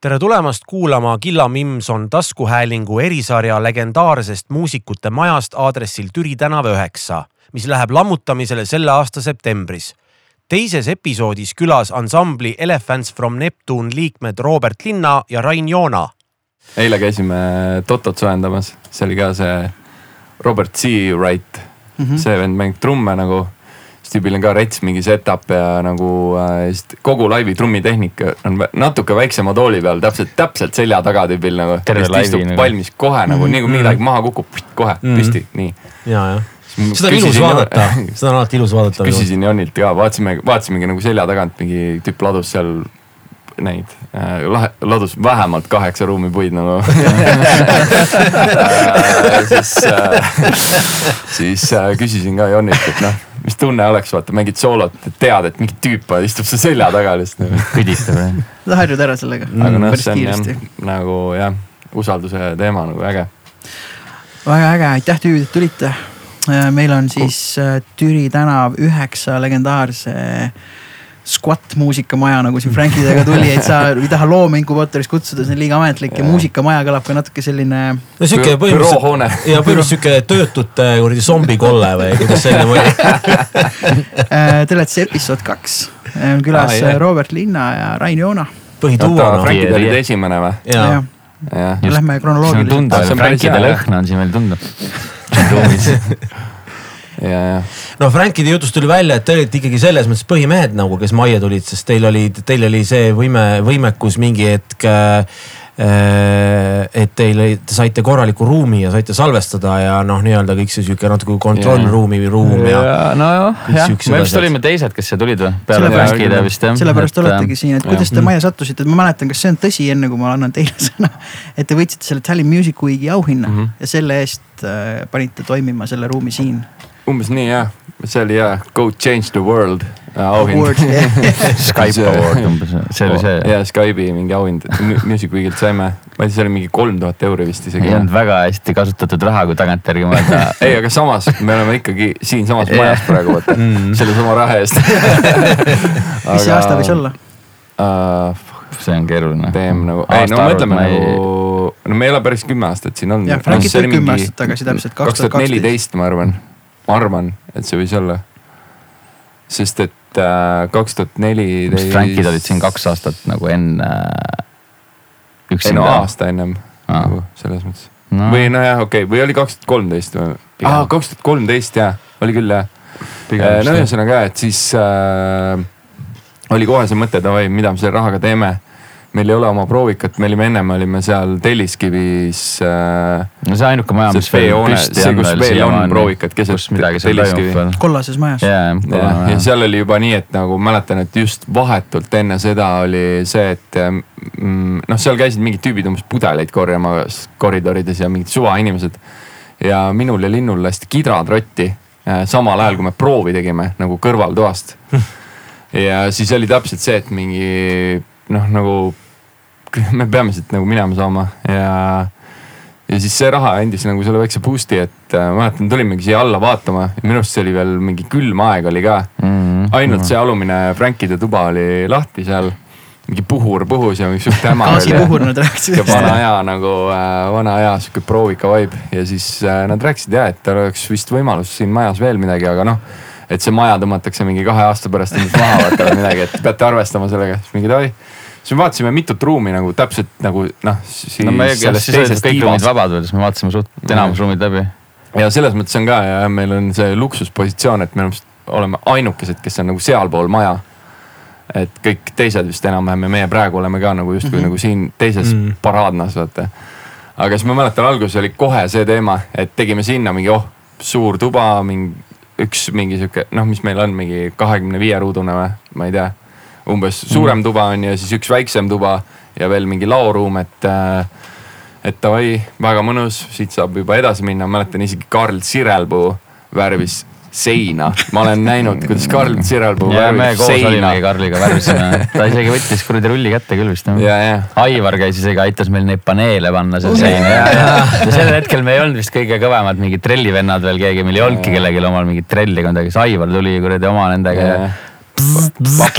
tere tulemast kuulama Killa Mimson taskuhäälingu erisarja legendaarsest muusikute majast aadressil Türi tänav üheksa, mis läheb lammutamisele selle aasta septembris. teises episoodis külas ansambli Elephants from Neptune liikmed Robert Linna ja Rain Joona. eile käisime Totot soojendamas, see oli ka see Robert C. Wright mm, -hmm. see vend mängib trumme nagu tüübil on ka rets mingi setup ja nagu äh, kogu laivi trummitehnika on natuke väiksema tooli peal, täpselt, täpselt selja taga tüübil nagu. istub nagu. valmis kohe nagu mm, -hmm. nii kui midagi maha kukub, kohe mm -hmm. püsti, nii. ja, jah seda on ilus vaadata, seda on alati ilus vaadata. küsisin Jonilt ka, vaatasime, vaatasimegi nagu selja tagant mingi tüüp ladus seal neid äh,, ladus vähemalt kaheksa ruumi puid nagu äh, siis äh,, siis äh, küsisin ka Jonilt, et noh mis tunne oleks, vaata mängid soolot, tead, et mingi tüüp istub su selja taga lihtsalt kõditab jah. sa harjud ära sellega. aga noh, see on jah, nagu jah, usalduse teema nagu äge. väga äge, aitäh tüübid, et tulite. Meil on siis äh, Türi tänav üheksa legendaarse squat muusikamaja, nagu siin Frankidega tuli, et sa ei taha loomeinkubaatorist kutsuda, see on liiga ametlik ja, ja muusikamaja kõlab ka natuke selline. no sihuke põhimõtteliselt, ja põhimõtteliselt sihuke töötute kuradi zombikolle või kuidas selline oli äh, Te olete siis episood kaks, on külas ah, Robert Linna ja Rain Joona. põhituua. Frankid olid esimene või? jah ja. Lähme kronoloogiliselt. Frankide lõhna on siin veel tunda ja, ja. No Frankide jutust tuli välja, et te olite ikkagi selles mõttes põhimehed nagu, kes majja tulid, sest teil oli, teil oli see võime, võimekus mingi hetk äh, et teil, te saite korraliku ruumi ja saite salvestada ja noh, nii-öelda kõik see sihuke natuke kontrollruumi ruum ja, ja. nojah, jah, me vist olime teised, kes siia tulid või? peale Frankide vist jah. sellepärast et, oletegi siin, et kuidas te majja sattusite, et ma mäletan, kas see on tõsi, enne kui ma annan teile sõna. et te võitsite selle Tallinn Music Weeki auhinna mm -hmm. ja selle eest äh, panite toimima selle ruumi siin umbes nii jah, see oli jah, Go change the world äh, auhind. Skype award umbes, see oli see. ja Skype'i mingi auhind Music Weekilt saime, ma ei tea, see oli mingi kolm tuhat euri vist isegi. ei olnud väga hästi kasutatud raha, kui tagantjärgi mõelda ei, aga samas me oleme ikkagi siinsamas majas praegu vaata mm., sellesama raha eest mis see aasta võis olla uh,? see on keeruline. teeme nagu, ei no mõtleme nagu, no me ei ole päris kümme aastat siin olnud. jah, Frankis oli kümme aastat tagasi täpselt, kaks tuhat neliteist ma arvan ma arvan, et see võis olla. sest et äh, kaks tuhat neliteist. Frankid olid siin kaks aastat nagu enne äh,. ei no aasta ennem ah. nagu selles mõttes no.. või nojah, okei okay., või oli kaks tuhat kolmteist või? aa, kaks tuhat kolmteist jah, oli küll jah. Äh, no ühesõnaga, et siis äh, oli kohe see mõte, davai, mida me selle rahaga teeme meil ei ole oma proovikat, me olime ennem olime seal Telliskivis äh,. no see ainuke maja, mis veel püsti on veel veel on proovikat keset Telliskivi. kollases majas. ja, ja, ja seal oli juba nii, et nagu mäletan, et just vahetult enne seda oli see, et mm, noh, seal käisid mingid tüübid umbes pudeleid korjamas koridorides ja mingid suvainimesed. ja minul ja Linnul lasti kidrad rotti äh, samal ajal, kui me proovi tegime nagu kõrvaltoast ja siis oli täpselt see, et mingi noh, nagu me peame siit nagu minema saama ja, ja siis see raha andis nagu selle väikse boost'i, et äh, mäletan, tulimegi siia alla vaatama ja minu arust see oli veel mingi külm aeg oli ka mm. -hmm. ainult see alumine Frankide tuba oli lahti seal mingi puhur puhus ja mingi sihuke hämar. gaasipuhur nad rääkisid. vana aja nagu äh,, vana aja sihuke proovika vibe ja siis äh, nad rääkisid ja, et tal oleks vist võimalus siin majas veel midagi, aga noh. Et see maja tõmmatakse mingi kahe aasta pärast maha vaata või midagi, et peate arvestama sellega, siis mingi davai siis me vaatasime mitut ruumi nagu täpselt nagu noh. no me sellest teisest kõik ruumid vabad olid, siis me vaatasime suht enamus ruumid läbi. ja selles mõttes on ka ja meil on see luksuspositsioon, et me oleme ainukesed, kes on nagu sealpool maja. et kõik teised vist enam-vähem ja meie praegu oleme ka nagu justkui mm -hmm. nagu siin teises mm -hmm. paraadnas vaata. aga siis ma mäletan, alguses oli kohe see teema, et tegime sinna mingi oh, suur tuba, mingi üks mingi sihuke noh, mis meil on mingi kahekümne viie ruudune või, ma ei tea. Umbes suurem mm. tuba on ja siis üks väiksem tuba ja veel mingi laoruum, et äh, et davai, väga mõnus, siit saab juba edasi minna, mäletan isegi Karl Sirelpuu värvis seina, ma olen näinud, kuidas Karl Sirelpuu värvis seina. Karliga värvisime, ta isegi võttis kuradi rulli kätte küll vist. Aivar käis isegi, aitas meil neid paneele panna seal seina. ja, ja, ja sel hetkel me ei olnud vist kõige kõvemad mingid trellivennad veel keegi, meil ei olnudki kellelgi omal mingit trelli, siis Aivar tuli kuradi oma nendega ja, ja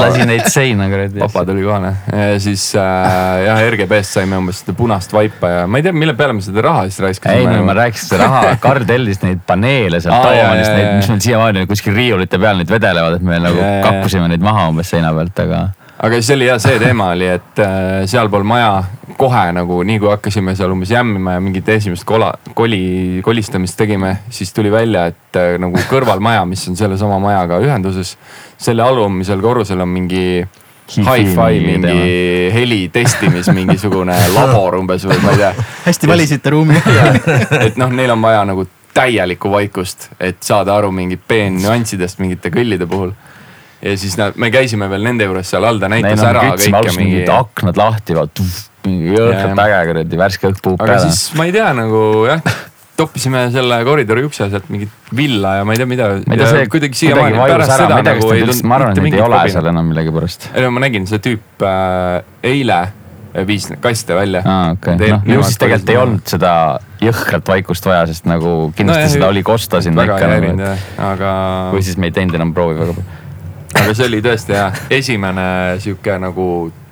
lasi neid seina kuradi. papa tuli kohale ja siis äh, jah, RGB-st saime umbes seda punast vaipa ja ma ei tea, mille peale me seda raha siis raiskasime. ei no ma rääkisin seda raha, Karl tellis neid paneele sealt Toomanist, neid, mis meil siiamaani kuskil riiulite peal neid vedelevad, et me nagu kakkusime neid maha umbes seina pealt, aga aga siis oli jah, see teema oli, et äh, sealpool maja kohe nagu nii kui hakkasime seal umbes jämmima ja mingit esimest kola, koli, kolistamist tegime, siis tuli välja, et äh, nagu kõrvalmaja, mis on sellesama majaga ühenduses, selle alumisel korrusel on mingi hi-fi mingi heli testimis mingisugune labor umbes või ma ei tea. hästi valisite ruumi. Et noh, neil on vaja nagu täielikku vaikust, et saada aru mingit peennüanssidest mingite kõllide puhul ja siis nad, me käisime veel nende juures seal all, ta näitas ära kõike mingi. aknad lahti, mingi jõhkralt äge kuradi värske õhk puhub peale. aga siis ma ei tea nagu jah toppisime selle koridori ukse sealt mingit villa ja ma ei tea, mida. kuidagi siiamaani pärast seda nagu ei tulnud. ma arvan, et neid ei ole seal enam millegipärast. ei no ma nägin, see tüüp äh, eile viis kaste välja. okei okay., noh ju siis tegelikult ei olnud seda jõhkrat vaikust vaja, sest nagu kindlasti no, seda oli kosta sinna ikka. Nagu, aga. või siis me ei teinud enam proovi väga palju aga see oli tõesti jah, esimene sihuke nagu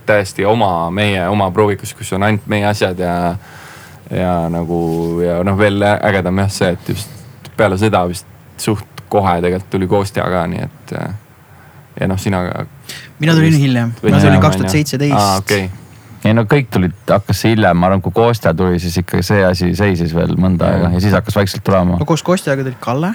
täiesti oma, meie oma proovikus, kus on ainult meie asjad ja, ja nagu ja noh, veel ägedam jah see, et just peale seda vist suht kohe tegelikult tuli Kostja ka, nii et ja noh, sina ka. mina tulin vist, hiljem, mina tulin kaks tuhat seitseteist. Ei no kõik tulid, hakkas see hiljem, ma arvan, kui Kostja tuli, siis ikka see asi seisis veel mõnda aega ja siis hakkas vaikselt tulema. no koos Kostjaga tulid Kalle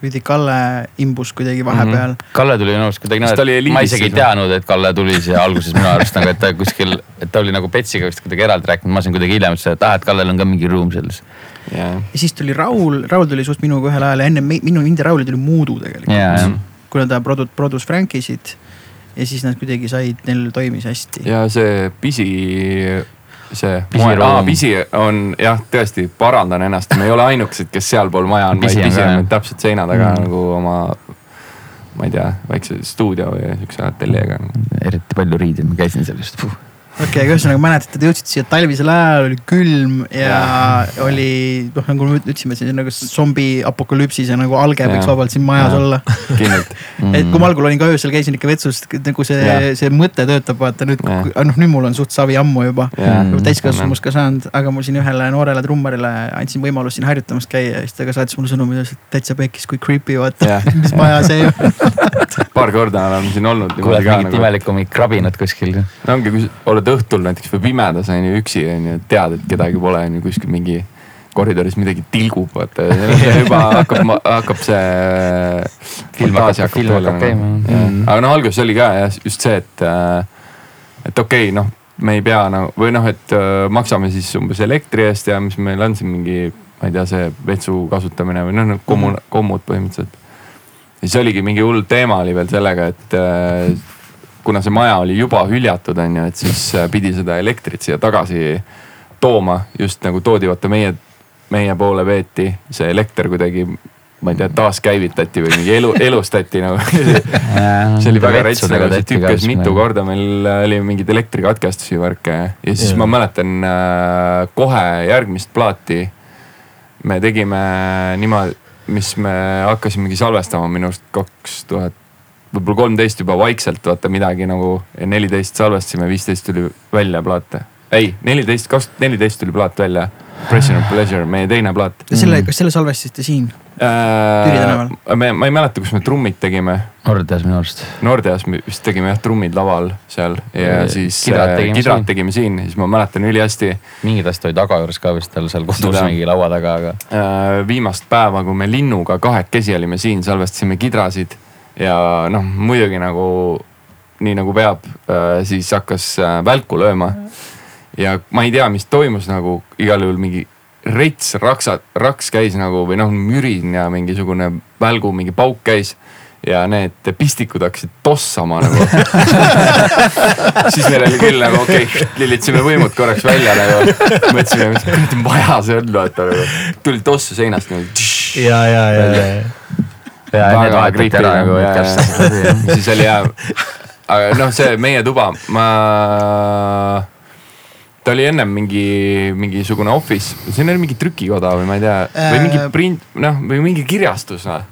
pidi Kalle imbus kuidagi vahepeal mm. -hmm. Kalle tuli minu arust kuidagi noh, ma isegi ei teadnud, et Kalle tuli siia alguses minu arust nagu, et ta kuskil, et ta oli nagu Petsiga vist kuidagi eraldi rääkinud, ma sain kuidagi hiljem ütlesin, et ah, et Kallel on ka mingi ruum selles yeah.. ja siis tuli Raul, Raul tuli suht minuga ühel ajal ja enne minu, mind ja Rauli tuli Moodu tegelikult yeah,. kuna ta produ-, produs Frankisid ja siis nad kuidagi said, neil toimis hästi. ja see pisi see moe, pisi on jah, tõesti parandan ennast, me ei ole ainukesed, kes sealpool maja on, vaid pisi on täpselt seina taga mm. nagu oma. ma ei tea, väikse stuudio või siukse ateljeega. eriti palju riideid, ma käisin seal just okei okay,, aga ühesõnaga mäletate, te jõudsite siia talvisel ajal, oli külm ja, ja oli noh, nagu me ütlesime, see nagu zombi apokalüpsis ja nagu alge ja. võiks vabalt siin majas ja. olla. et kui ma algul olin ka öösel, käisin ikka vetsus, nagu see, see mõte töötab, vaata nüüd, noh nüüd mul on suht savi ammu juba. täiskasvanust ka saanud, aga mul siin ühele noorele trummarile andsin võimalust siin harjutamas käia ja siis ta ka saatis mulle sõnumi, ütles, et täitsa pekkis, kui creepy vaata, mis maja see on paar korda oleme siin olnud. kuuled mingit nagu... imelikku mingit krabinat kuskil. no ongi, kui oled oled õhtul näiteks või pimedas on ju üksi on ju, tead, et kedagi pole on ju kuskil mingi koridoris midagi tilgub, vaata juba hakkab, hakkab see. fantaasia hakkab tööle. Aga noh, alguses oli ka jah just see, et, et okei okay,, noh, me ei pea nagu või noh, et uh, maksame siis umbes elektri eest ja mis meil on siin mingi, ma ei tea, see vetsu kasutamine või noh, noh kommu- mm., kommud põhimõtteliselt. ja siis oligi mingi hull teema oli veel sellega, et uh, kuna see maja oli juba hüljatud, on ju, et siis äh, pidi seda elektrit siia tagasi tooma. just nagu toodi, vaata meie, meie poole veeti see elekter kuidagi, ma ei tea, taaskäivitati või mingi elu, elustati nagu see oli väga rets, nagu see tükkas mitu korda, meil oli mingeid elektrikatkestusi värke ja siis ja. ma mäletan äh, kohe järgmist plaati me tegime niimoodi, mis me hakkasimegi salvestama minu arust kaks tuhat võib-olla kolmteist juba vaikselt vaata midagi nagu, neliteist salvestasime, viisteist tuli välja plaate. ei, neliteist, kaks neliteist tuli plaat välja. Passion of Pleasure, meie teine plaat. selle, kas selle salvestasite siin äh,? Türi tänaval? me, ma ei mäleta, kus me trummid tegime. Nordeas minu arust. Nordeas me vist tegime jah trummid laval seal ja, ja siis kidrat äh, tegime, kidrat tegime siin, siis ma mäletan ülihästi. mingid asjad olid taga juures ka vist tal seal kodus mingi laua taga, aga äh,. viimast päeva, kui me linnuga kahekesi olime siin, salvestasime kidrasid ja noh, muidugi nagu nii nagu peab, äh, siis hakkas äh, välku lööma. ja ma ei tea, mis toimus nagu igal juhul mingi rets raksa, raks käis nagu või noh, mürin ja mingisugune välgu mingi pauk käis ja need pistikud hakkasid tossama nagu siis meil oli küll nagu okei okay,, lülitsime võimud korraks välja nagu. mõtlesime, mis kuradi maja see on, vaata nagu. tuli tossu seinast nagu. ja, ja, ja, ja ja need vahetati ära nagu ja, ja siis oli hea. aga noh, see meie tuba, ma, ta oli ennem mingi, mingisugune office, siin oli mingi trükikoda või ma ei tea, või mingi äh, print, noh või mingi kirjastus või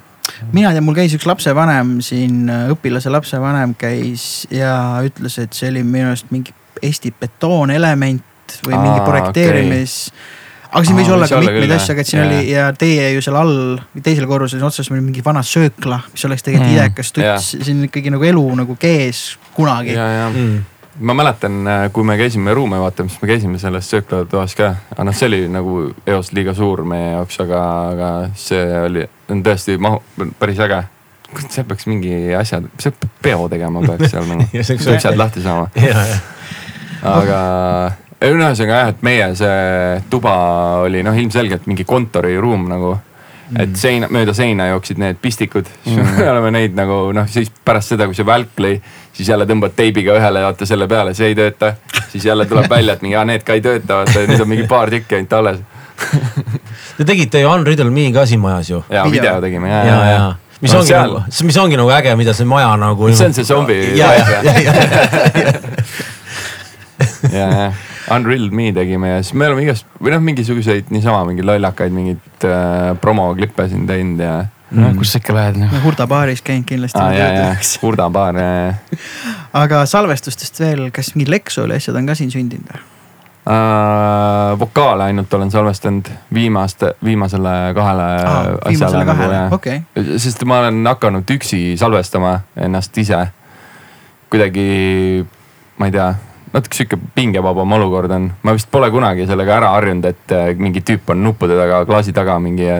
mina tean, mul käis üks lapsevanem siin, õpilase lapsevanem käis ja ütles, et see oli minu arust mingi Eesti betoonelement või mingi projekteerimis okay aga siin võis olla ka mitmeid asju, aga et siin yeah. oli ja teie ju seal all, teisel korrusel otsas oli mingi vana söökla, mis oleks tegelikult mm. idekas tuts siin ikkagi nagu elu nagu kees kunagi. Mm. ma mäletan, äh, kui me käisime ruume vaatamas, me käisime selles sööklatoas ka, aga noh, see oli nagu eos liiga suur meie jaoks, aga, aga see oli, on tõesti mahu, päris äge seal peaks mingi asja, peo tegema peaks seal nagu uksed lahti saama. aga ühesõnaga jah, et meie see tuba oli noh, ilmselgelt mingi kontoriruum nagu mm.. et seina, mööda seina jooksid need pistikud mm., me oleme neid nagu noh, siis pärast seda, kui see välk lõi, siis jälle tõmbad teibiga ühele, vaata selle peale, see ei tööta. siis jälle tuleb välja, et mingi, need ka ei tööta, vaata nüüd on mingi paar tükki ainult alles Te tegite ju Unriddle Me ka siin majas ju. ja video, tegime ja, ja, ja, ja mis no, ongi seal... nagu, mis ongi nagu äge, mida see maja nagu. see on see zombi. ja, ja, ja, ja, ja, ja Unreal Me tegime ja siis me oleme igast või noh, mingisuguseid niisama mingeid lollakaid mingeid äh, promoklippe siin teinud ja no mm. kus sa ikka lähed noh. Hurda baaris käinud kindlasti ah,. Hurda baar ja, ja. aga salvestustest veel, kas mingi Lexoli asjad on ka siin sündinud või? Uh, vokaale ainult olen salvestanud viimaste, viimasele kahele ah, asjale. Nagu, okay. sest ma olen hakanud üksi salvestama ennast ise. kuidagi, ma ei tea natuke sihuke pingevabam olukord on, ma vist pole kunagi sellega ära harjunud, et äh, mingi tüüp on nuppude taga, klaasi taga mingi ja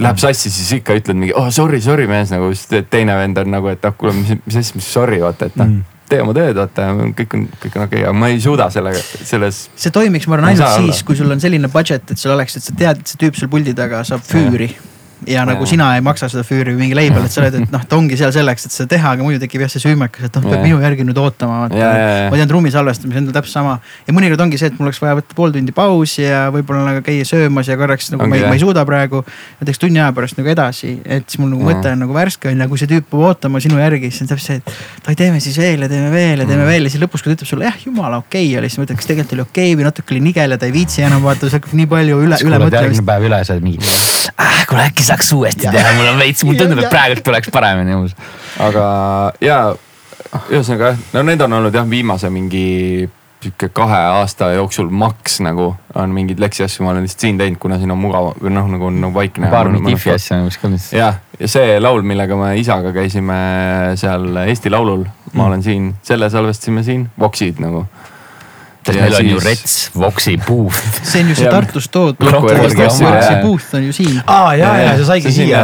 läheb sassi, siis ikka ütled mingi oh sorry, sorry mees nagu, siis teine vend on nagu, et ah kuule, mis, mis asja, mis sorry vaata, et noh mm. tee oma tööd, vaata, kõik on, kõik on okei okay., aga ma ei suuda sellega, selles. see toimiks, ma arvan, ainult siis, kui sul on selline budget, et sul oleks, et sa tead, et see tüüp seal puldi taga saab füüri ja ja nagu sina ei maksa seda füüri mingi label, et sa oled, et noh, ta ongi seal selleks, et seda teha, aga muidu tekib jah see süümekas, et noh, peab minu järgi nüüd ootama. ma tean trummi salvestamise endal täpselt sama ja mõnikord ongi see, et mul oleks vaja võtta pool tundi pausi ja võib-olla nagu käia söömas ja korraks nagu okay, ma, ei, ma ei suuda praegu. teeks tunni aja pärast nagu edasi, et siis mul nagu mõte on nagu värske on ja kui see tüüp peab ootama sinu järgi, siis on täpselt see, et davai, teeme siis veel ja teeme veel ja teeme mm. veel ja siis lõpus, kui ta ütleb sulle jah, jumala okei okay, oli, siis mõtled, kas tegelikult oli okei okay, või natuke oli nigel ja ta ei viitsi enam vaata, see hakkab nii palju üle, üle mõtlemist. järgmine päev üle, sa oled mingi ah,, kuule äkki saaks uuesti teha mul on veits, mulle tundub, et praegult tuleks paremini uus. aga ja ühesõnaga jah, no need on olnud jah, viimase mingi sihuke kahe aasta jooksul maks nagu on mingeid leksi asju, ma olen lihtsalt siin teinud, kuna siin on mugav või noh, nagu on nagu vaikne. paar mingit if'i asja nagu vist. jah, ja see laul, millega me isaga käisime seal Eesti Laulul, ma mm. olen siin, selle salvestasime siin, Voxid nagu sest meil on ju Rets, Voxi Booth. see on ju see Tartus toodud. Voxi Booth on ju siin. aa ja, ja see saigi siia.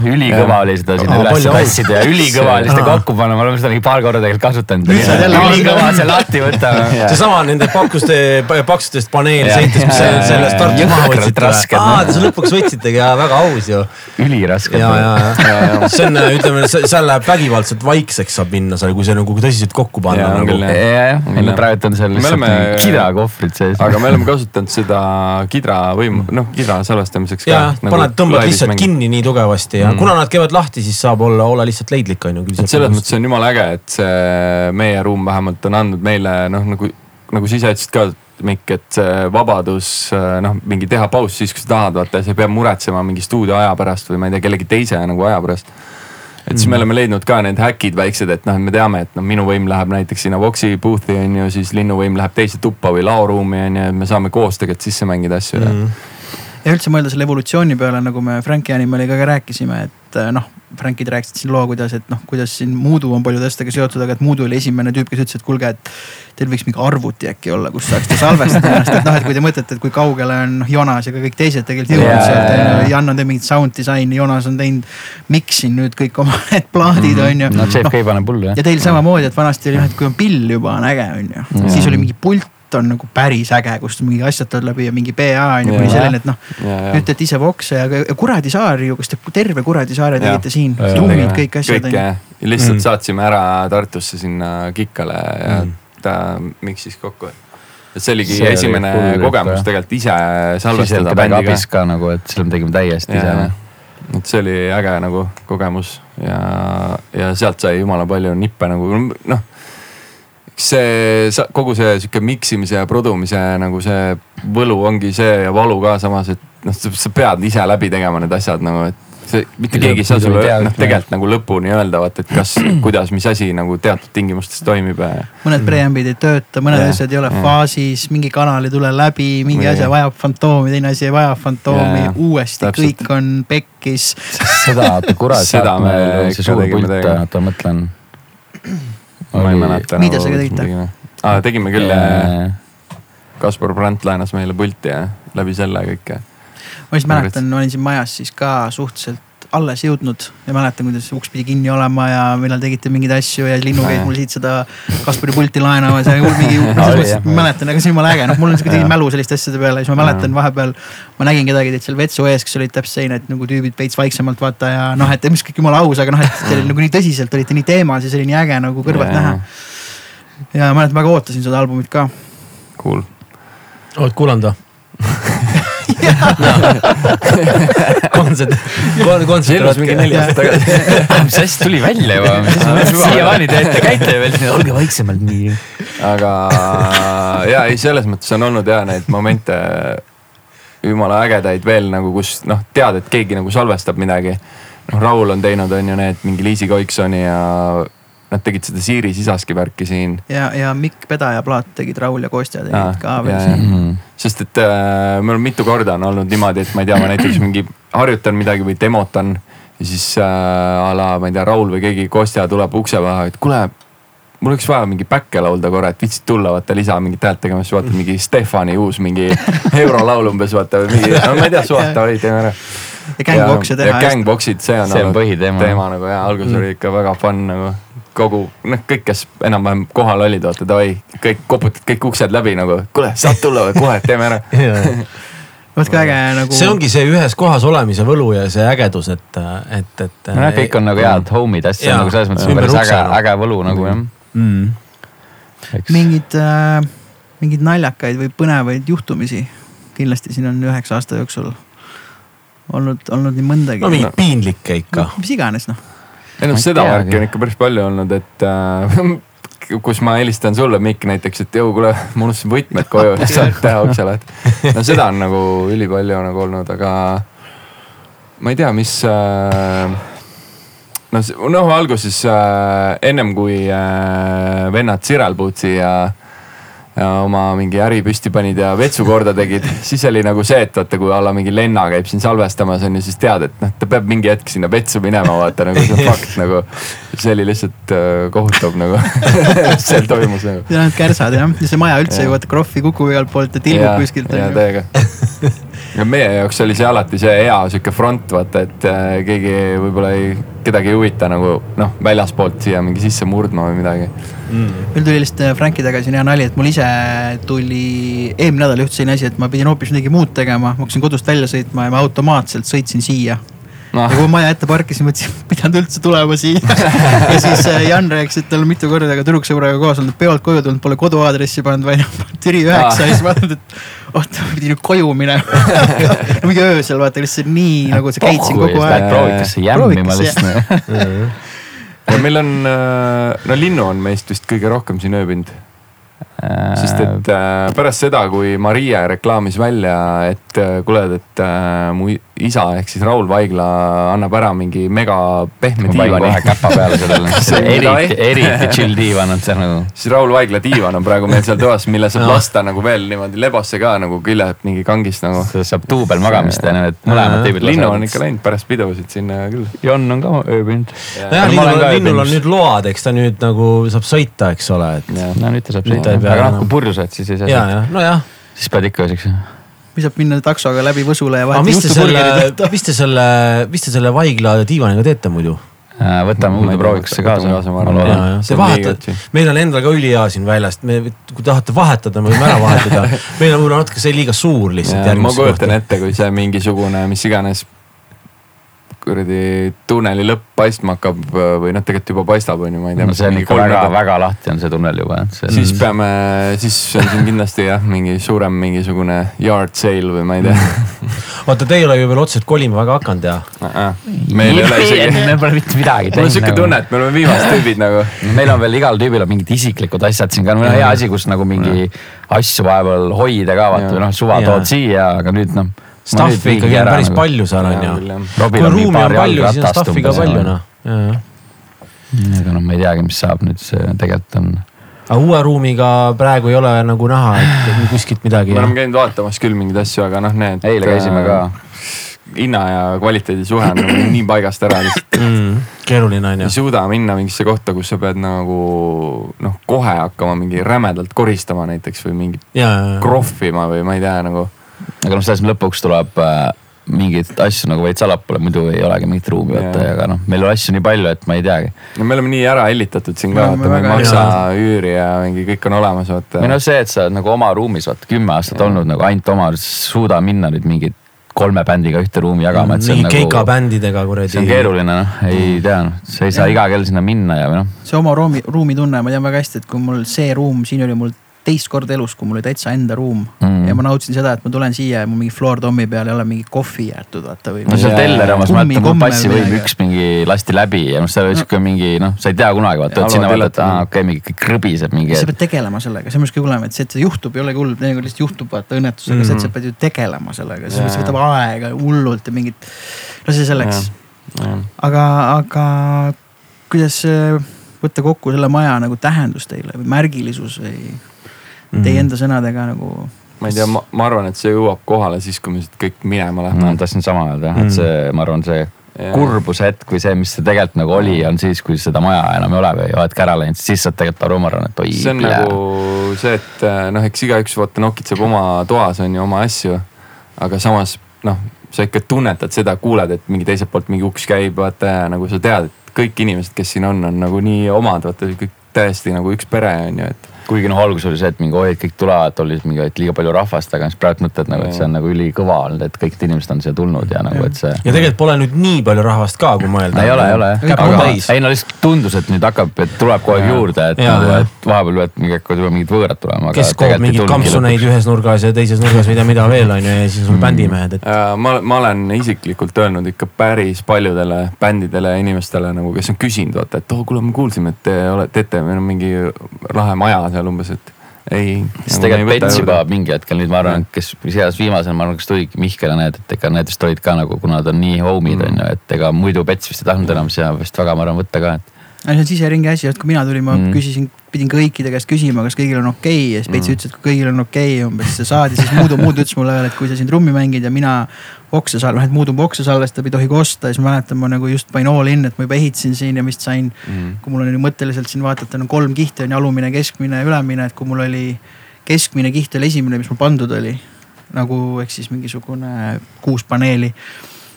ülikõva oli seda sinna üles tassida ja ülikõva oli seda kokku panna, me oleme seda mingi paar korda tegelikult kasutanud. ülikõva see lahti võtta. seesama nende pakkuste, paksustest paneelseintest, mis sellest Tartus maha võtsite. aa, te lõpuks võtsitegi ja väga aus ju. üliraske. ja, ja, ja see on, ütleme, seal läheb vägivaldselt vaikseks saab minna seal, kui see nagu tõsiselt kokku panna. ja, ja, meil praegu on seal lihtsalt kidrakohvrid sees. aga me oleme kasutanud seda kidra võimu, noh kidra salvestamiseks. ja, nagu paned, tõmbad lihtsalt mängi. kinni nii tugevasti ja mm. kuna nad käivad lahti, siis saab olla, olla lihtsalt leidlik on ju. selles mõttes on jumala äge, et see meie ruum vähemalt on andnud meile noh, nagu, nagu sa ise ütlesid ka Mikk, et see vabadus noh, mingi teha paus siis, kui sa tahad, vaata, sa ei pea muretsema mingi stuudio aja pärast või ma ei tea, kellegi teise nagu aja pärast et siis me oleme leidnud ka need häkid väiksed, et noh, me teame, et noh, minu võim läheb näiteks sinna Voxi booth'i on ju, siis Linnu võim läheb teise tuppa või laoruumi on ju, et me saame koos tegelikult sisse mängida asju mm. -hmm ja üldse mõelda selle evolutsiooni peale, nagu me Franki Animaliga ka rääkisime, et eh, noh, Frankid rääkisid siin loo, kuidas, et noh, kuidas siin Moodu on paljude asjadega seotud, aga et Moodu oli esimene tüüp, kes ütles, et kuulge, et teil võiks mingi arvuti äkki olla, kus saaksite salvestada ennast, et noh, et kui te mõtlete, et kui kaugele on noh, Jonas ja ka kõik teised tegelikult jõudnud yeah, sealt on ju. Jan on teinud mingit sound disaini, Jonas on teinud, mixin nüüd kõik oma need plaadid mhm. on ju. no Jeff no, K paneb hullu jah. ja teil samamoodi, et vanasti oli noh, et kui on pill juba on äge on ju, siis oli mingi pult on nagu päris äge, kust mingi asjad tulevad läbi ja mingi PA on ju kuni selleni, et noh. nüüd teete ise vokse ja, ja Kuradi saar ju, kas te terve Kuradi saare tegite siin, trummid, kõik asjad. kõik jah, lihtsalt mm. saatsime ära Tartusse sinna Kikale ja mm. ta miksis kokku et see oligi see esimene oli kogemus tegelikult ise salvestada bändiga. ka nagu, et selle me tegime täiesti ise. et see oli äge nagu kogemus ja, ja sealt sai jumala palju nippe nagu noh see kogu see sihuke miksimise ja produmise nagu see võlu ongi see ja valu ka samas, et noh, sa pead ise läbi tegema need asjad nagu, et see mitte keegi ei saa sulle noh, tegelikult nagu lõpuni öelda, vaata, et kas, kuidas, mis asi nagu teatud tingimustes toimib. mõned preambid ei tööta, mõned ja, asjad ei ole ja. faasis, mingi kanal ei tule läbi, mingi asi vajab fantoomi, teine asi ei vaja fantoomi, uuesti täpselt. kõik on pekkis. seda, kurat, sealt meil see suur pult, oota ma mõtlen. Ma ei mäleta. mida sa tegite? aa, tegime küll. Kaspar Brandt laenas meile pulti ja läbi selle kõike ma lihtsalt mäletan, olin siin majas siis ka suhteliselt alles jõudnud ja mäletan, kuidas uks pidi kinni olema ja millal tegite mingeid asju ja Linnu käis mul siit seda Kaspari pulti laenamas ja mul mingi, selles mõttes, ma mäletan, aga see on jumala äge, noh, mul on sihuke mälu selliste asjade peale, siis ma mäletan vahepeal. ma nägin kedagi teid seal vetsu ees, kes olid täpselt selline, et nagu tüübid veits vaiksemalt vaata ja noh, et mis kõik jumala aus, aga noh, et teil nagu nii tõsiselt olite nii teemas ja see oli nii äge nagu kõrvalt näha. ja ma mäletan, väga ootasin seda albumit ka. Cool. oled kuulanud või? kontsert, kontsert mingi neli aastat tagasi. mis asja tuli välja juba, siiamaani teete, käite veel, olge vaiksemalt nii. aga ja ei, selles mõttes on olnud ja neid momente jumala ägedaid veel nagu, kus noh, tead, et keegi nagu salvestab midagi. noh, Raul on teinud, on ju need mingi Liisi Koiksoni ja Nad tegid seda Siiri sisaski värki siin. ja, ja Mikk Pedaja plaat tegid Raul ja Kostja tegid Aa, ka veel siin. Mm -hmm. sest et äh, on mitu korda on olnud niimoodi, et ma ei tea, ma näiteks mingi harjutan midagi või demotan. ja siis äh, a la, ma ei tea, Raul või keegi Kostja tuleb ukse taha, et kuule mul oleks vaja mingi päkke laulda korra, et viitsid tulla, vaata lisa mingit häält tegema, siis vaatad mingi Stefani uus mingi eurolaul umbes vaata või mingi, no ma ei tea, suva, davai, teeme ära. ja gängboksi teha. ja gängboxid, see on see on olnud teema nagu ja alguses mm. oli ikka väga fun nagu kogu, noh, kõik, kes enam-vähem kohal olid, vaata davai, kõik koputad kõik uksed läbi nagu, kuule, saad tulla või kohe, teeme ära vot kui äge nagu. see ongi see ühes kohas olemise võlu ja see ägedus, et, et, et. nojah, kõik on nagu head homid, hästi on nagu selles mõttes päris äge, äge võlu nagu jah mm.. mingid äh,, mingeid naljakaid või põnevaid juhtumisi kindlasti siin on üheksa aasta jooksul olnud, olnud nii mõndagi. no mingeid piinlikke ikka no,. mis iganes noh ei noh, seda värki on ikka päris palju olnud, et äh, kus ma helistan sulle, Mikk näiteks, et jõu, kuule, ma unustasin võtmed koju, saad teha ukse lahti. no seda on nagu ülipalju nagu olnud, aga ma ei tea, mis äh,. noh, noh alguses äh, ennem kui äh, vennad Sirel Puutsi ja äh, ja oma mingi äri püsti panid ja vetsu korda tegid, siis oli nagu see, et vaata, kui a la mingi Lenna käib siin salvestamas on ju, siis tead, et noh, ta peab mingi hetk sinna vetsu minema, vaata nagu see on fakt nagu. see oli lihtsalt äh, kohutav nagu seal toimus nagu. ja need kärsad jah, ja see maja üldse ju vaata krohvi kukub igalt poolt ja tilgub kuskilt. ja täiega ja meie jaoks oli see alati see hea sihuke front, vaata, et äh, keegi võib-olla ei, kedagi ei huvita nagu noh, väljaspoolt siia mingi sisse murdma või midagi. Mm.. meil tuli lihtsalt äh, Frankiga siin hea nali, et mul ise tuli, eelmine nädal juhtus selline asi, et ma pidin hoopis midagi muud tegema, ma hakkasin kodust välja sõitma ja ma automaatselt sõitsin siia no.. ja kui ma maja ette parkisin, mõtlesin, pidanud üldse tulema siia ja siis äh, Jan rääkis, et tal on mitu korda ka tüdruksõbraga koos olnud, peolt koju tulnud, pole koduaadressi pannud, vaid Türi üheksa ja siis vaatad, et oota, ma pidin nüüd koju minema. Mingi öösel vaata lihtsalt nii nagu sa käid siin kogu aeg. proovikasse jämmima lihtsalt ja meil on, äh, no Linnu on meist vist kõige rohkem siin ööbinud. Sest et äh, pärast seda, kui Maria reklaamis välja, et äh, kuule, et äh, mu isa ehk siis Raul Vaigla annab ära mingi mega pehme diivani. kohe käpa peale sellele eriti, eriti chill diivan on see nagu. siis Raul Vaigla diivan on praegu meil seal toas, mille saab lasta nagu veel niimoodi lebasse ka nagu küljelt mingi kangist nagu. saab duubelmagamist teha, need mõlemad tüübid. Linnu on ikka läinud pärast pidusid sinna küll. Jon on ka ööbinud. nojah, Linnul, Linnul on nüüd load, eks ta nüüd nagu saab sõita, eks ole, et. no nüüd ta saab sõita, aga noh, kui purju saad, siis ei saa. ja, ja nojah. siis pead ikka või saab minna taksoga läbi Võsule ja vahel. mis te selle, mis te selle, mis te selle Vaigla diivaniga teete muidu? Äh, võtame uude proovikusse kaasa. Te vahetate, meil on endal ka ülihea siin väljast, me, kui tahate vahetada, me võime ära vahetada. meil on võib-olla natuke see liiga suur lihtsalt. ma kujutan ette, kui see mingisugune, mis iganes kuradi tunneli lõpp paistma hakkab või noh, tegelikult juba paistab, on ju, ma ei tea no,. see on ikka väga, väga lahti on see tunnel juba. siis on... peame, siis on siin kindlasti jah, mingi suurem mingisugune yard sale või ma ei tea oota, te ei ole ju veel otseselt kolima väga hakanud ja meil ei ole isegi. me pole mitte midagi teinud. mul on siuke nagu. tunne, et me oleme viimased tüübid nagu. meil on veel igal tüübil on mingid isiklikud asjad siin ka, meil on hea asi, kus nagu mingi asju vahepeal hoida ka vaata, noh suva tood siia, aga nüüd noh Stuff'i ikkagi on päris nagu. palju seal on ju. kui ruumi on palju, siis on stuff'i ka palju noh. aga noh, ma ei teagi, mis saab nüüd, see tegelikult on aga uue ruumiga praegu ei ole nagu näha, et kuskilt midagi. me oleme käinud vaatamas küll mingeid asju, aga noh, need. eile käisime ka. hinna ja kvaliteedi suhe on nagu nii paigast ära lihtsalt mm,. keeruline on ju. ei suuda minna mingisse kohta, kus sa pead nagu noh, kohe hakkama mingi rämedalt koristama näiteks või mingit krohvima või ma ei tea nagu. Aga noh, selles lõpuks tuleb äh, mingeid asju nagu veits allapoole, muidu ei olegi mingit ruumi vaata, aga noh, meil on asju nii palju, et ma ei teagi. no me oleme nii ära hellitatud siin ka, vaata me ei maksa üüri ja mingi kõik on olemas, vaata. või noh, see, et sa oled nagu oma ruumis vaata kümme aastat ja. olnud nagu ainult oma, suuda minna nüüd mingit kolme bändiga ühte ruumi jagama, et see on nagu. keika bändidega kuradi. see on keeruline noh, ei tea noh, sa ei saa iga kell sinna minna ja või noh. see oma ruumi, ruumitunne, ma tean väga hästi, et kui mul see ruum, siin oli mul teist korda elus, kui mul oli täitsa enda ruum mm. ja ma nautisin seda, et ma tulen siia ja mul mingi floor tom'i peal ei ole mingi kohvi jäetud vaata või. no seal Tellerimas ma mäletan, mul passi võib üks mingi lasti läbi ja noh, seal oli sihuke mingi noh, sa ei tea kunagi vaata, et sinna vaata, et aa okei okay,, mingi krõbiseb mingi. sa pead tegelema sellega, see on arust kõige hullem, et see, et see juhtub, ei olegi hull, teinekord lihtsalt juhtub vaata õnnetus, aga mm. see, et sa mm. pead ju tegelema sellega, mõttes võtab aega hullult ja mingit, no see selleks. aga, aga kuidas võtta kokku selle maja nagu tähendus teile või märgilisus või? Teie enda sõnadega nagu ma ei tea, ma, ma arvan, et see jõuab kohale siis, kui me siit kõik minema läheme. ma tahtsin sama öelda jah, et mm. see, ma arvan, see ja. kurbuse hetk või see, mis see tegelikult nagu oli, on siis, kui seda maja enam ei ole või oledki ära läinud, siis saad tegelikult aru, ma arvan, et oi. see on plää. nagu see, et äh, noh, eks igaüks vaata nokitseb oma toas on ju oma asju. aga samas noh, sa ikka tunnetad seda, kuuled, et mingi teiselt poolt mingi uks käib, vaata ja nagu sa tead, et kõik inimesed, kes siin on, on nagu nii omad, vaata kõik täiesti nagu üks pere on ju, et kuigi noh, alguses oli see, et mingi oi, et kõik tulevad, oli mingi, et liiga palju rahvast, aga siis praegu mõtled nagu, et see on nagu ülikõva olnud, et kõik inimesed on siia tulnud ja nagu, et see. ja tegelikult pole nüüd nii palju rahvast ka, kui mõelda. ei ole, ei ole jah. aga ei no lihtsalt tundus, et nüüd hakkab, et tuleb kogu aeg juurde, et nagu, et vahepeal peavad mingi hakkavad juba mingid võõrad tulema. kes koob mingeid kampsuneid ühes nurgas ja teises nurgas tea mida veel on ju ja siis on mm. bändimehed, et. ma, ma olen isiklikult öelnud ikka päris paljudele bändidele ja inimestele nagu, kes on küsinud vaata, et oh kuule, me kuulsime, et te olete, teete, meil on mingi lahe maja seal umbes, et ei. sest nagu tegelikult Pets juba mingi hetkel nüüd ma arvan, kes seas viimasel, ma arvan, kas tuligi Mihkel ja need, et ega need vist olid ka nagu, kuna nad on nii homid mm. on ju, et ega muidu Pets vist ei tahtnud enam seda vist väga, ma arvan, võtta ka, et see on siseringi asi, et kui mina tulin, ma mm. küsisin, pidin kõikide käest küsima, kas kõigil on okei okay, ja siis Peits mm. ütles, et kui kõigil on okei okay, umbes see saadi, siis Muudu, Muudu ütles mulle veel, et kui sa siin trummi mängid ja mina okse salv-, noh et Muudu okse salvestab, ei tohi kosta, siis ma mäletan, ma nagu just panin all in, et ma juba ehitasin siin ja vist sain mm., kui mul oli mõtteliselt siin vaadata, no kolm kihti on ju, alumine, keskmine ja ülemine, et kui mul oli keskmine kiht oli esimene, mis mul pandud oli nagu ehk siis mingisugune kuus paneeli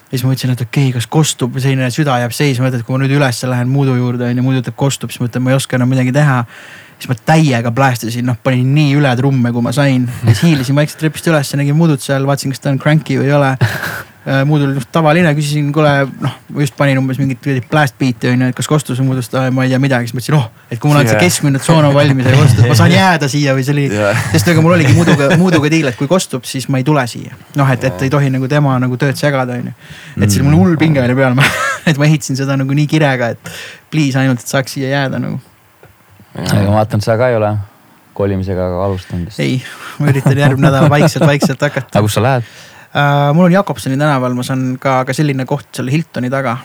ja siis ma mõtlesin, et okei okay,, kas kostub, selline süda jääb seisma, et kui ma nüüd ülesse lähen Muudu juurde on ju, Muudu ütleb kostub, siis ma ütlen, ma ei oska enam midagi teha. siis ma täiega plästasin, noh panin nii üle trumme, kui ma sain siis hiilisin vaikselt trepist üles, nägin Muudut seal, vaatasin, kas ta on cranky või ei ole Äh, muud oli noh tavaline, küsisin, kuule noh, ma just panin umbes mingit blast beat'i on ju, et kas kostus või muudust, ma ei tea midagi, siis mõtlesin, oh, et kui mul on see keskmine tsoon on valmis ja kostub, ma saan jääda siia või see oli yeah., sest ega mul oligi muuduga, muuduga diil, et kui kostub, siis ma ei tule siia. noh, et, et ei tohi nagu tema nagu tööd segada, on ju. et siis mul hull pinge oli peal et ma ehitasin seda nagu nii kirega, et please ainult, et saaks siia jääda nagu. aga ma vaatan, sa ka ei ole kolimisega alustanud. ei, ma üritan järgmine nädal vaikselt-vaikselt hakata. aga kus sa lähed? Äh,. mul on Jakobsoni tänaval, ma saan ka, ka selline koht seal Hiltoni taga.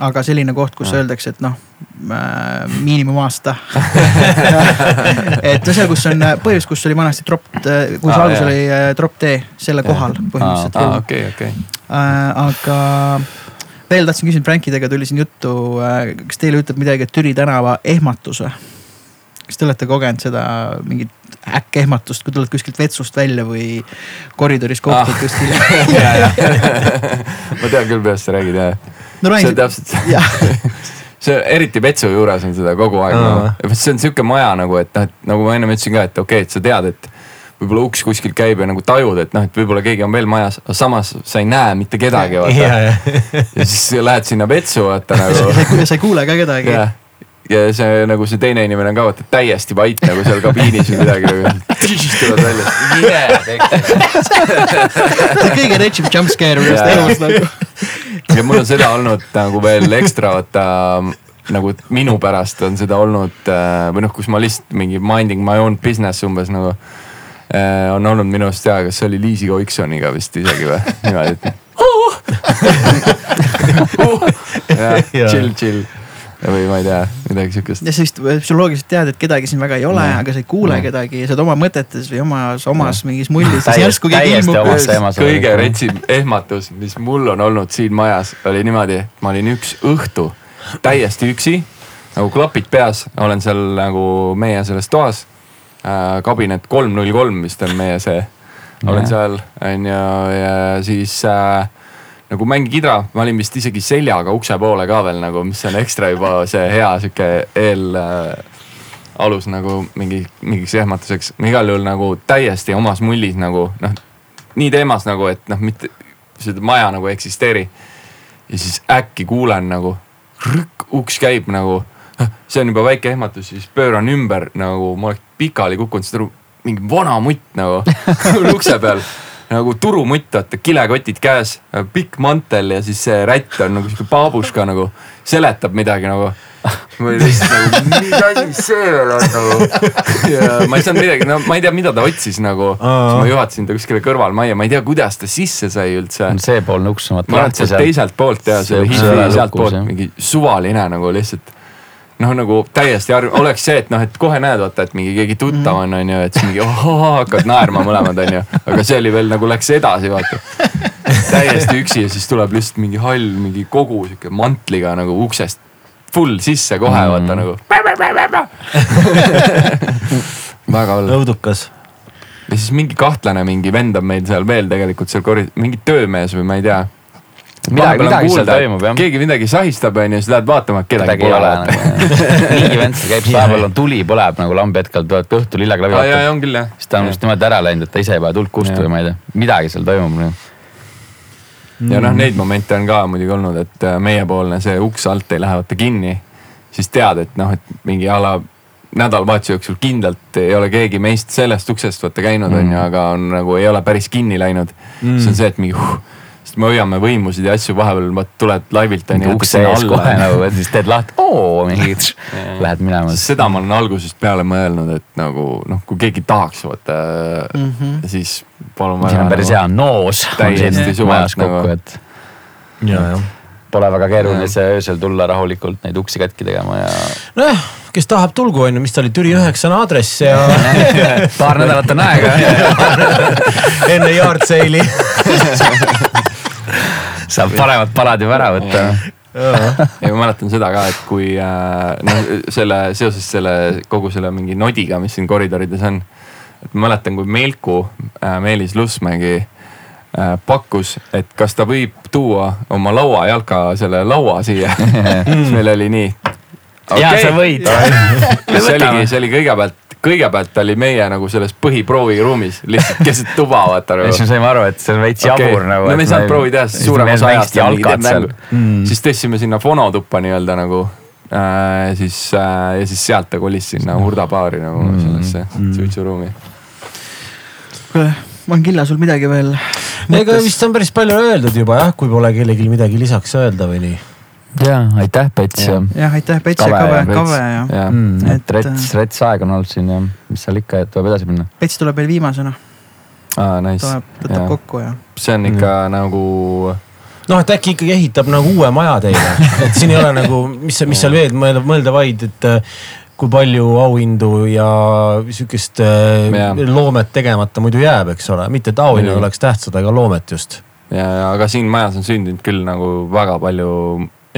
aga selline koht, kus ja. öeldakse, et noh äh, miinimumaasta et no seal, kus on põhjus, kus oli vanasti drop, äh, kus ah, alguses oli äh, drop D, selle ja. kohal põhimõtteliselt ah,. okei, okei. Äh, aga veel tahtsin küsida, Frankidega tuli siin juttu, kas teile ütleb midagi Türi tänava ehmatus või? Kas te olete kogenud seda mingit äkkehmatust, kui tuled kuskilt vetsust välja või koridoris kohtud ah. kuskil ma tean küll, millest sa räägid jah no,. see on täpselt see eriti vetsu juures on seda kogu aeg nagu. see on sihuke maja nagu, et noh, et nagu ma ennem ütlesin ka, et okei okay,, et sa tead, et võib-olla uks kuskil käib ja nagu tajud, et noh, et võib-olla keegi on veel majas, aga samas sa ei näe mitte kedagi vaata. ja siis lähed sinna vetsu vaata nagu. sa ei kuule ka kedagi ja see nagu see teine inimene on ka vaata täiesti vait nagu seal kabiinis või midagi nagu. tulevad välja yeah,. see kõige retšim jumpscare minust elus nagu. ja mul on seda olnud nagu veel ekstra vaata nagu minu pärast on seda olnud äh, või noh, kus ma lihtsalt mingi minding my own business umbes nagu äh, on olnud minu arust ja, kas see oli Liisi Oiksoniga vist isegi või niimoodi, et chill, chill või ma ei tea, midagi siukest. ja siis psühholoogiliselt tead, et kedagi siin väga ei ole, aga sa ei kuule ja. kedagi ja sa oled oma mõtetes või omas, omas ja. mingis mullis. järsku keegi ilmub. kõige retsim ehmatus, mis mul on olnud siin majas, oli niimoodi, ma olin üks õhtu täiesti üksi, nagu klapid peas, olen seal nagu meie selles toas äh,. kabinet kolm null kolm vist on meie see, olen seal on ju ja siis äh, nagu mäng kidra, ma olin vist isegi seljaga ukse poole ka veel nagu, mis on ekstra juba see hea sihuke eel äh, alus nagu mingi, mingiks ehmatuseks. igal juhul nagu täiesti omas mullis nagu noh, nii teemas nagu, et noh, mitte seda maja nagu ei eksisteeri. ja siis äkki kuulen nagu rõkk, uks käib nagu, see on juba väike ehmatus, siis pööran ümber nagu ma oleks pikali kukkunud, saad aru, mingi vana mutt nagu ukse peal nagu turumutt, vaata kilekotid käes, pikk mantel ja siis see rätt on nagu sihuke baabuška nagu, seletab midagi nagu. ma olin lihtsalt nagu, mis asi see veel on nagu. ja ma ei saanud midagi, no ma ei tea, mida ta otsis nagu. siis ma juhatasin ta kuskile kõrvalmajja, ma ei tea, kuidas ta sisse sai üldse. seepoolne uks. ma arvan, et sealt teiselt poolt ja see hifi sealt poolt mingi suvaline nagu lihtsalt noh, nagu täiesti arv-, oleks see, et noh, et kohe näed, vaata, et mingi keegi tuttav on, on ju, et siis mingi ohoo, hakkad naerma mõlemad, on ju. aga see oli veel nagu läks edasi, vaata. täiesti üksi ja siis tuleb lihtsalt mingi hall, mingi kogu sihuke mantliga nagu uksest full sisse kohe mm. vaata nagu. väga hull. õudukas. ja siis mingi kahtlane mingi vend on meil seal veel tegelikult seal korid-, mingi töömees või ma ei tea midagi, midagi seal toimub jah. keegi midagi sahistab onju, siis lähed vaatama, kedagi pole. mingi vend käib päeval on tuli põleb nagu lambi hetkel, tuleb õhtul on küll jah. siis ta on just niimoodi ära läinud, et ta ise ei pane tuld kustu või ma ei tea, midagi seal toimub. ja noh, neid momente on ka muidugi olnud, et äh, meiepoolne see uks alt ei lähe vaata kinni. siis tead, et noh, et mingi a la nädalavahetuse jooksul kindlalt ei ole keegi meist sellest uksest vaata käinud onju mm., aga on nagu ei ole päris kinni läinud mm.. see on see, et mingi uh, sest me hoiame võimusid ja asju vahepeal, vaat tuled laivilt on ju ukse ees kohe nagu siis teed lahti, oo mingi lähed minema. seda ma olen algusest peale mõelnud, et nagu noh, kui keegi tahaks vaata mm, -hmm. siis palun siin on päris hea noos. täiesti suvalt nagu. ja, ja. Pole väga keeruline see öösel tulla rahulikult neid uksi katki tegema ja. nojah, kes tahab, tulgu on ju, mis ta oli, Türi üheksa on aadress ja paar nädalat on aega enne yard sale'i saab paremad palad juba ära võtta. Ja ma mäletan seda ka, et kui äh, noh, selle seoses selle kogu selle mingi nodiga, mis siin koridorides on. et ma mäletan, kui Melku, äh, Meelis Lussmägi äh, pakkus, et kas ta võib tuua oma lauajalka selle laua siia. Siis meil oli nii. Okay.. ja sa võid. See oligi, see oli kõigepealt kõigepealt oli meie nagu selles põhiprooviruumis lihtsalt keset tuba, vaata nagu. siis me saime aru, et see on veits okay. jabur nagu. no me ei saanud proovi teha, sest suurem osa ajast mm. siis tõstsime sinna fonotuppa nii-öelda nagu äh,. siis äh, ja siis sealt ta kolis sinna Hurda baari nagu mm. sellesse mm. suitsuruumi. kuule, Mangilla, sul midagi veel? ega vist on päris palju öeldud juba jah, kui pole kellelgi midagi lisaks öelda või nii ja aitäh, Pets ja. jah, aitäh, Pets ja Kave, Kave ja, ja.. Mm, et rets, äh, rets aeg on olnud siin ja mis seal ikka, et tuleb edasi minna. Pets tuleb veel viimasena. aa, nice. tuleb, võtab ja. kokku ja. see on ikka mm. nagu noh, et äkki ikkagi ehitab nagu uue maja teile, et siin ei ole nagu, mis, mis seal veel mõelda, mõelda vaid, et äh, kui palju auhindu ja sihukest. Äh, loomet tegemata muidu jääb, eks ole, mitte et auhinnad oleks tähtsad, aga loomet just. ja, ja aga siin majas on sündinud küll nagu väga palju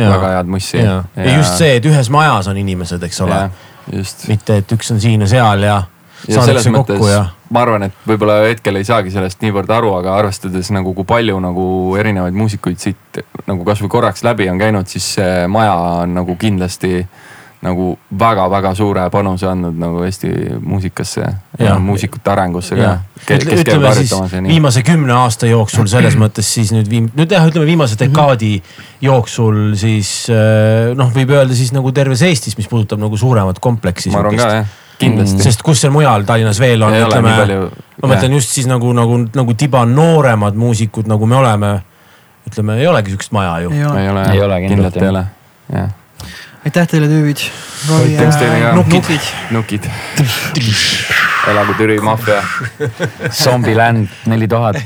väga head mussi. Ja. ja just see, et ühes majas on inimesed, eks ole. mitte, et üks on siin ja seal ja. ja selles mõttes ja... ma arvan, et võib-olla hetkel ei saagi sellest niivõrd aru, aga arvestades nagu kui palju nagu erinevaid muusikuid siit nagu kasvõi korraks läbi on käinud, siis see maja on nagu kindlasti nagu väga-väga suure panuse andnud nagu Eesti muusikasse ja, ja muusikute arengusse ka. ütleme siis viimase kümne aasta jooksul selles mõttes siis nüüd viim-, nüüd jah, ütleme viimase mhm. dekaadi jooksul siis äh, noh, võib öelda siis nagu terves Eestis, mis puudutab nagu suuremat kompleksi. ma arvan ka jah kindlasti. sest kus seal mujal Tallinnas veel on, ütleme, ma mõtlen just siis nagu, nagu, nagu tiba nooremad muusikud, nagu me oleme. ütleme, ei olegi sihukest maja ju. ei ole, ei ole, kindlalt ei ole, jah aitäh teile, tüübid. aitäh teile ka. nukid. nukid. elagu Türi maffia. Zombieland neli tuhat